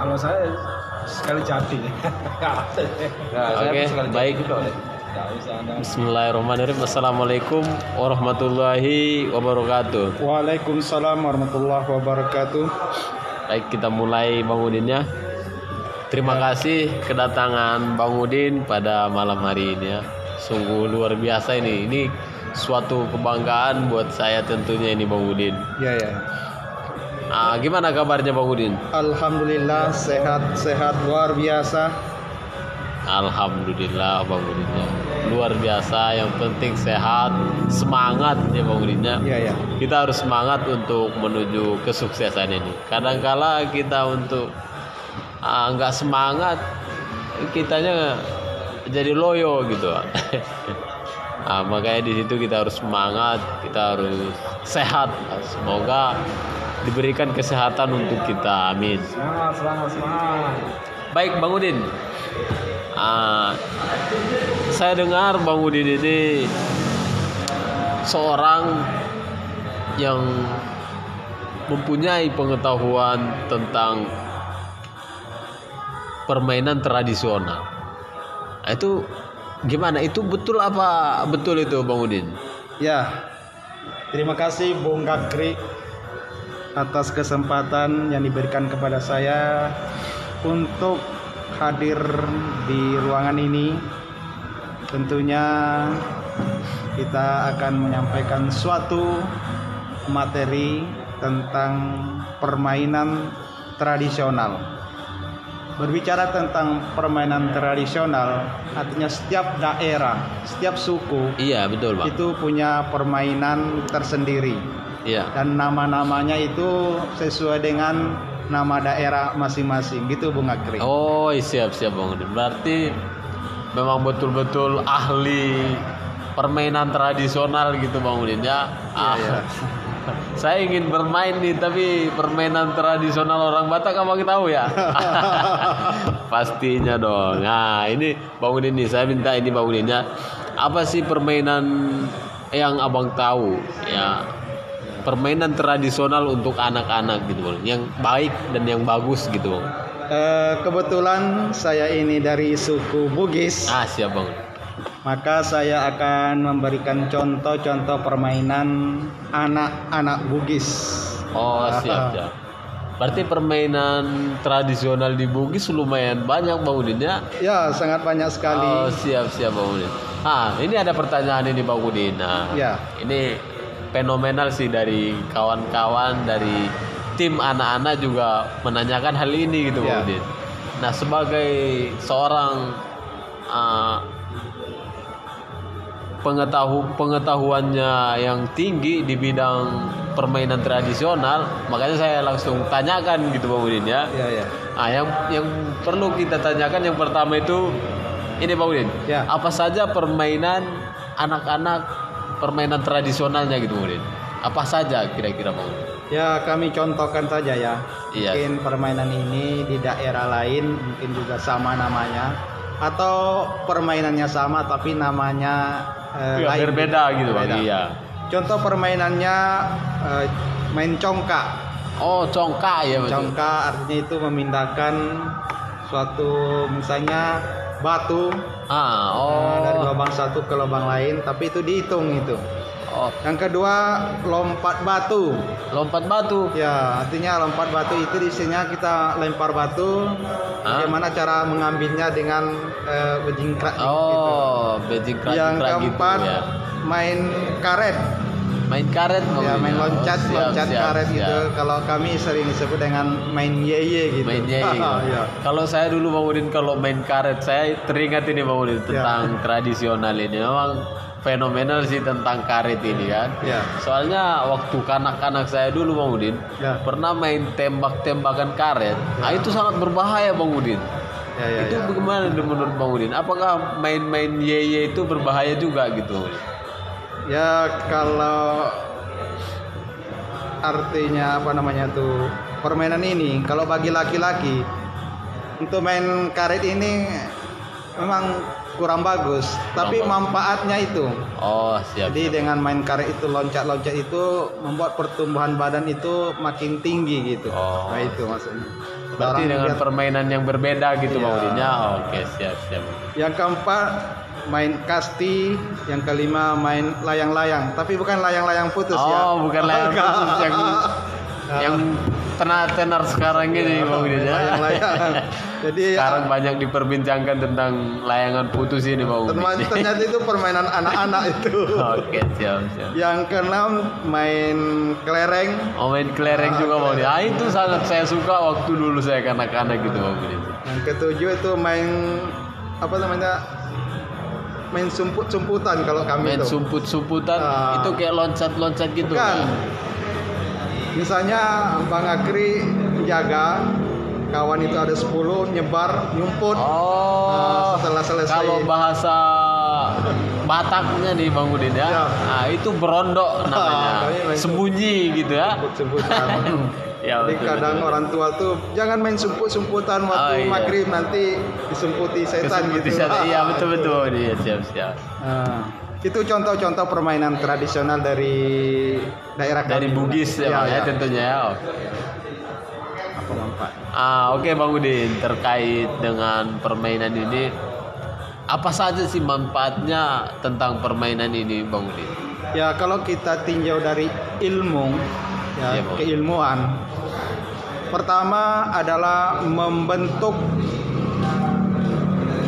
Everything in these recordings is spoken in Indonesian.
Kalau saya sekali jadi. Nah, Oke, baik. Bismillahirrahmanirrahim. Assalamualaikum warahmatullahi wabarakatuh. Waalaikumsalam warahmatullahi wabarakatuh. Baik, kita mulai Bang Udin ya. Terima kasih kedatangan Bang Udin pada malam hari ini ya. Sungguh luar biasa ini. Ini suatu kebanggaan buat saya tentunya ini Bang Udin. Ya ya. Ah, gimana kabarnya Bang Udin? Alhamdulillah sehat-sehat luar biasa. Alhamdulillah Bang Udin ya. Luar biasa, yang penting sehat, semangat ya Bang Udin ya. Iya ya. Kita harus semangat untuk menuju kesuksesan ini. Kadangkala kita untuk ah, nggak semangat, kitanya jadi loyo gitu. Ah, makanya di situ kita harus semangat, kita harus sehat. Semoga diberikan kesehatan untuk kita. Amin. Semangat, semangat, semangat. Baik Bang Udin. Ah, saya dengar Bang Udin ini seorang yang mempunyai pengetahuan tentang permainan tradisional. Nah, itu gimana? Itu betul apa betul itu Bang Udin? Ya. Terima kasih Bung Gakri atas kesempatan yang diberikan kepada saya untuk hadir di ruangan ini. Tentunya kita akan menyampaikan suatu materi tentang permainan tradisional. Berbicara tentang permainan tradisional, artinya setiap daerah, setiap suku Iya betul Bang. itu punya permainan tersendiri Iya. dan nama-namanya itu sesuai dengan nama daerah masing-masing gitu Bung Akri. Oh siap siap Bang Udin. Berarti memang betul-betul ahli permainan tradisional gitu Bang Udin ya. Ah, iya. Saya ingin bermain nih tapi permainan tradisional orang Batak kamu tahu ya? Pastinya dong. Nah ini Bang Udin nih saya minta ini Bang Udin ya. Apa sih permainan yang abang tahu ya? Permainan tradisional untuk anak-anak gitu Bang. Yang baik dan yang bagus gitu Bang. Eh, kebetulan saya ini dari suku Bugis, Ah siap Bang. maka saya akan memberikan contoh-contoh permainan anak-anak Bugis. Oh siap siap. Berarti permainan tradisional di Bugis lumayan banyak Bang Udin ya? Ya, sangat banyak sekali. Oh siap siap Bang Udin. Ah ini ada pertanyaan ini Bang Udin. Nah, Ya. ini fenomenal sih dari kawan-kawan dari tim anak-anak juga menanyakan hal ini gitu Ya. Udin. Nah sebagai seorang ah, pengetahu pengetahuannya yang tinggi di bidang permainan tradisional, makanya saya langsung tanyakan gitu Bang Udin ya. Ya, ya. Ah, yang yang perlu kita tanyakan yang pertama itu ini Bang Udin. Ya. Apa saja permainan anak-anak permainan tradisionalnya gitu Udin? Apa saja kira-kira Bang Udin? Ya, kami contohkan saja ya. Iya. Mungkin permainan ini di daerah lain mungkin juga sama namanya atau permainannya sama tapi namanya eh, Ya, lain. berbeda gitu Bang. Iya. Contoh permainannya eh, main congkak. Oh, congkak ya betul. Congkak artinya itu memindahkan suatu misalnya batu Ah, dari oh. lubang satu ke lubang lain tapi itu dihitung itu. Oh, Yang kedua lompat batu. lompat batu. Ya, artinya lompat batu itu isinya kita lempar batu. Ah. Bagaimana cara mengambilnya dengan eh, bejingkrak gitu. Oh, bejing Yang gitu keempat ya. main karet. Main karet Ya, main Oh, loncat, siap, loncat siap, karet siap. gitu. Kalau kami sering disebut dengan main yeye gitu. main yeye. ya. Kalau saya dulu Bang Udin kalau main karet saya teringat ini Bang Udin tentang tradisional ini. Memang fenomenal sih tentang karet ini kan. Ya. Soalnya waktu kanak-kanak saya dulu Bang Udin Ya. pernah main tembak-tembakan karet. Ah itu sangat berbahaya Bang Udin. Ya, ya, itu ya. bagaimana menurut Bang Udin? Apakah main-main yeye itu berbahaya juga gitu? Ya, kalau artinya apa namanya tuh permainan ini kalau bagi laki-laki untuk main karet ini memang kurang bagus, tapi Kurang manfaatnya itu. Oh, siap. Jadi dengan main karet itu loncat-loncat itu membuat pertumbuhan badan itu makin tinggi gitu. Oh. Nah itu maksudnya. Berarti Orang dengan lihat- permainan yang berbeda gitu Iya. Ya. Oke, siap, siap. Yang keempat main kasti, yang kelima main layang-layang, tapi bukan layang-layang putus ya. Oh, bukan layang putus yang yang tenar-tenar sekarang ini Bang Udin ya. Layang-layang. Jadi Sekarang banyak diperbincangkan tentang layangan putus ini Bang ternyata, ternyata itu permainan anak-anak itu. Oke, siap, siap. Yang keenam main kelereng. Oh main kelereng juga Bang Udin. Ah itu sangat saya suka waktu dulu saya kanak-kanak gitu Bang Udin. Yang ketujuh itu main apa namanya? Main sumput-sumputan kalau kami Main itu. sumput-sumputan Ah. itu kayak loncat-loncat gitu. Bang? Misalnya Bang Akri jaga kawan itu ada 10 nyebar nyumput. Oh. Nah, setelah selesai- Kalau bahasa Bataknya nih Bang Udin ya. Ya. Nah, itu berondok namanya. main Sembunyi gitu ya. Ya Jadi betul, kadang betul. orang tua tuh jangan main sumput-sumputan waktu Oh, iya. maghrib nanti disumputi setan gitu. Iya Ah, betul itu. betul Iya siap siap. Nah, itu contoh-contoh permainan tradisional dari daerah Dari kami. Bugis ya, Bang, ya, ya. tentunya ya. Apa manfaat? Ah, oke Bang Udin terkait dengan permainan ini apa saja sih manfaatnya tentang permainan ini Bang Udin? Ya kalau kita tinjau dari ilmu, ya Bang. keilmuan. Pertama adalah membentuk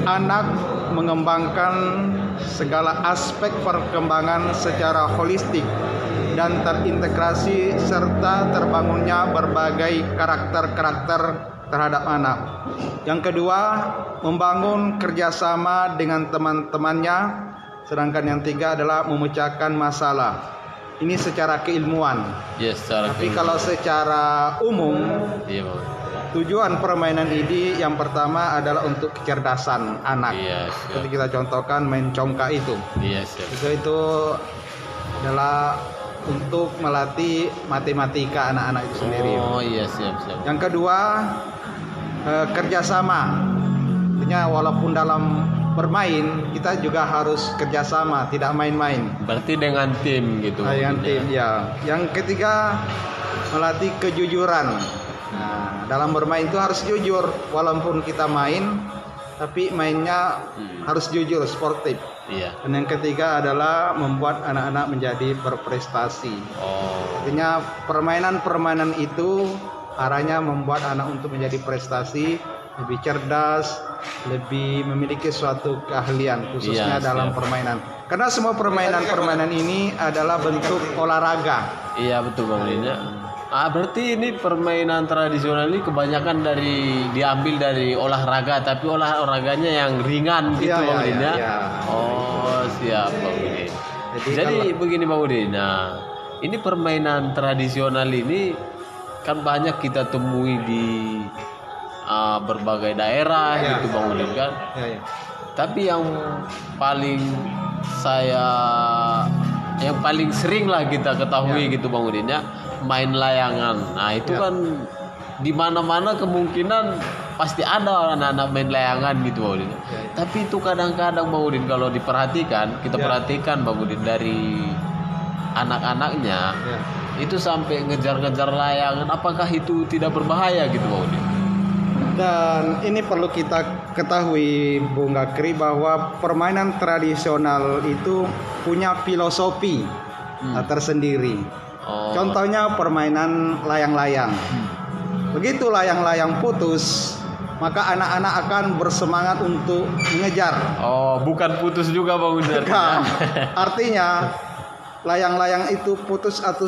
anak mengembangkan segala aspek perkembangan secara holistik dan terintegrasi serta terbangunnya berbagai karakter-karakter terhadap anak. Yang kedua, membangun kerjasama dengan teman-temannya. Sedangkan yang tiga adalah memecahkan masalah. Ini secara keilmuan. Yes, secara Tapi keilmuan. kalau secara umum, iya Bang. tujuan permainan ini yang pertama adalah untuk kecerdasan anak. Iya, Seperti kita contohkan main congkak itu. Iya, siap. Itu itu adalah untuk melatih matematika anak-anak itu sendiri. Oh, iya, siap, siap. Yang kedua eh, kerjasama. Artinya walaupun dalam bermain kita juga harus kerjasama, tidak main-main. Berarti dengan tim gitu. Nah, yang maksudnya. tim ya. Yang ketiga melatih kejujuran. Nah, dalam bermain itu harus jujur walaupun kita main tapi mainnya Hmm. harus jujur, sportif. Iya. Dan yang ketiga adalah membuat anak-anak menjadi berprestasi. Oh. Artinya permainan-permainan itu arahnya membuat anak untuk menjadi prestasi, lebih cerdas, lebih memiliki suatu keahlian khususnya Iya, dalam siap. permainan. Karena semua permainan-permainan ini adalah bentuk olahraga. Iya betul Bang Udin ya. Ah berarti ini permainan tradisional ini kebanyakan dari diambil dari olahraga tapi olahraganya yang ringan gitu Iya, Bang iya, Udin iya, ya. iya. Oh siap Bang Udin. Jadi Jadi, kalau- begini Bang Udin. Nah ini permainan tradisional ini kan banyak kita temui di ah, berbagai daerah Iya. gitu Bang Udin kan. Ya, ya. Tapi yang paling saya yang paling sering lah kita ketahui gitu Bang Udin ya main layangan. Nah, itu Ya. kan di mana-mana kemungkinan pasti ada anak-anak main layangan gitu Udin. Ya, ya. Tapi itu kadang-kadang Bang Udin kalau diperhatikan, kita Ya. perhatikan Bang Udin dari anak-anaknya Ya. itu sampai ngejar-ngejar layangan apakah itu tidak berbahaya gitu Bang Udin? Dan ini perlu kita ketahui Bung Gakri bahwa permainan tradisional itu punya filosofi Hmm. tersendiri. Oh. Contohnya permainan layang-layang. Begitu layang-layang putus, maka anak-anak akan bersemangat untuk mengejar. Oh, bukan putus juga Bang. Bukan. Artinya layang-layang itu putus atau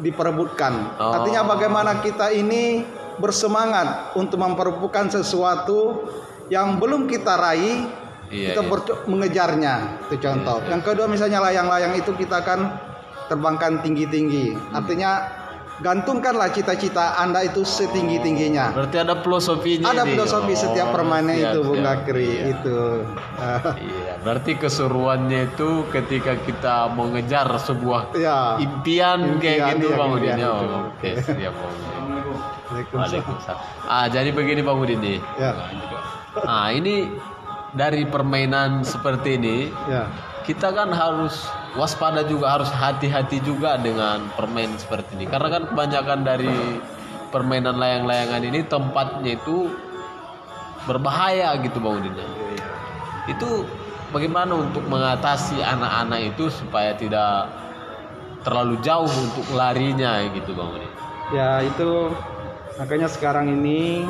diperebutkan. Oh. Artinya bagaimana kita ini bersemangat untuk memperebutkan sesuatu yang belum kita raih, Iya, kita iya. mengejarnya. Itu contoh. Yang kedua misalnya layang-layang itu kita kan terbangkan tinggi-tinggi. Artinya gantungkanlah cita-cita Anda itu setinggi-tingginya. Berarti ada filosofinya Ada filosofi Oh, setiap permainan siap, itu Bung. Gakri Iya. itu. Iya, berarti keseruannya itu ketika kita mau ngejar sebuah ya. impian, kayak Impian, gitu iya, Bang Udin. Oh. Oke, siap Bang Udin. Waalaikumsalam. Waalaikumsalam. Ah, jadi begini Bang Udin nih. Ya. Nah, ini dari permainan seperti ini Ya. Kita kan harus waspada juga harus hati-hati juga dengan permainan seperti ini. Karena kan kebanyakan dari permainan layang-layangan ini tempatnya itu berbahaya gitu bang Udin. Itu bagaimana untuk mengatasi anak-anak itu supaya tidak terlalu jauh untuk larinya gitu bang Udin? Ya itu makanya sekarang ini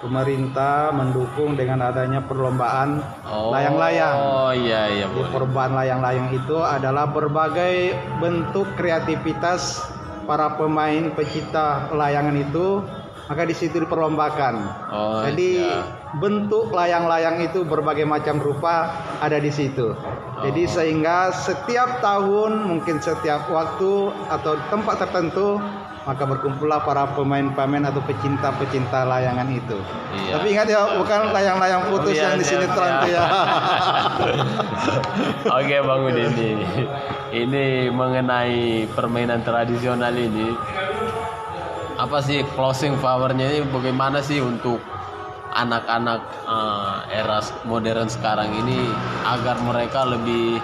pemerintah mendukung dengan adanya perlombaan layang-layang. oh iya iya Di perlombaan layang-layang itu adalah berbagai bentuk kreativitas para pemain pencipta layangan itu maka di situ diperlombakan. oh Jadi iya. bentuk layang-layang itu berbagai macam rupa ada di situ. Jadi Oh. sehingga setiap tahun mungkin setiap waktu atau tempat tertentu maka berkumpullah para pemain-pemain atau pecinta-pecinta layangan itu. Iya. Tapi ingat ya bukan layang-layang putus Iya, yang di siap, sinetron siap. tuh ya. Oke Bang Udin ini ini mengenai permainan tradisional ini apa sih closing powernya ini bagaimana sih untuk anak-anak eh, era modern sekarang ini agar mereka lebih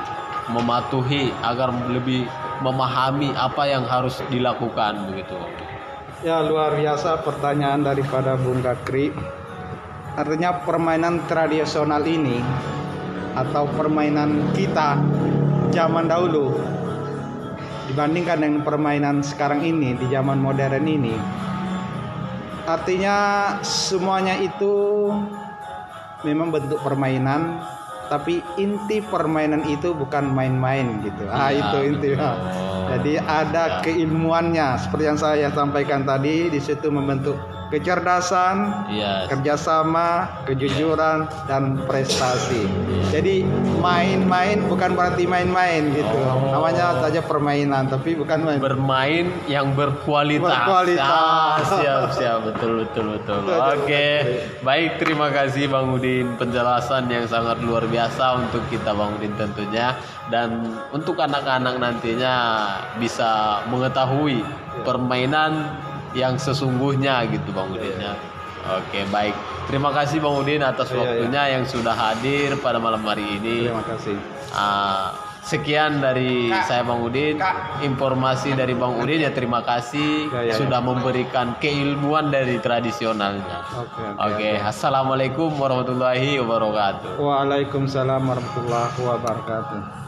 mematuhi agar lebih memahami apa yang harus dilakukan begitu. Ya luar biasa pertanyaan daripada Bung Kakri. Artinya permainan tradisional ini atau permainan kita zaman dahulu dibandingkan dengan permainan sekarang ini di zaman modern ini artinya semuanya itu memang bentuk permainan tapi inti permainan itu bukan main-main gitu ah Iya, itu inti betul. jadi ada Ya. keilmuannya seperti yang saya sampaikan tadi di situ membentuk kecerdasan Iya. kerjasama, kejujuran, dan prestasi. Jadi main-main bukan berarti main-main gitu. Oh. Namanya saja permainan, tapi bukan main. bermain yang berkualitas. Berkualitas. Ah, siap, siap, betul, betul, betul. Betul, Oke, betul. baik, terima kasih Bang Udin penjelasan yang sangat luar biasa untuk kita Bang Udin tentunya dan untuk anak-anak nantinya bisa mengetahui permainan yang sesungguhnya gitu Bang Udin ya. Oke, baik. Terima kasih Bang Udin atas Iya, iya. waktunya yang sudah hadir pada malam hari ini. Terima kasih. Ah, sekian dari Kak. saya Bang Udin. Kak. Informasi dari Bang Udin ya terima kasih Ya, ya, sudah memberikan keilmuan dari tradisionalnya. Oke, Oke, assalamualaikum warahmatullahi wabarakatuh. Waalaikumsalam warahmatullahi wabarakatuh.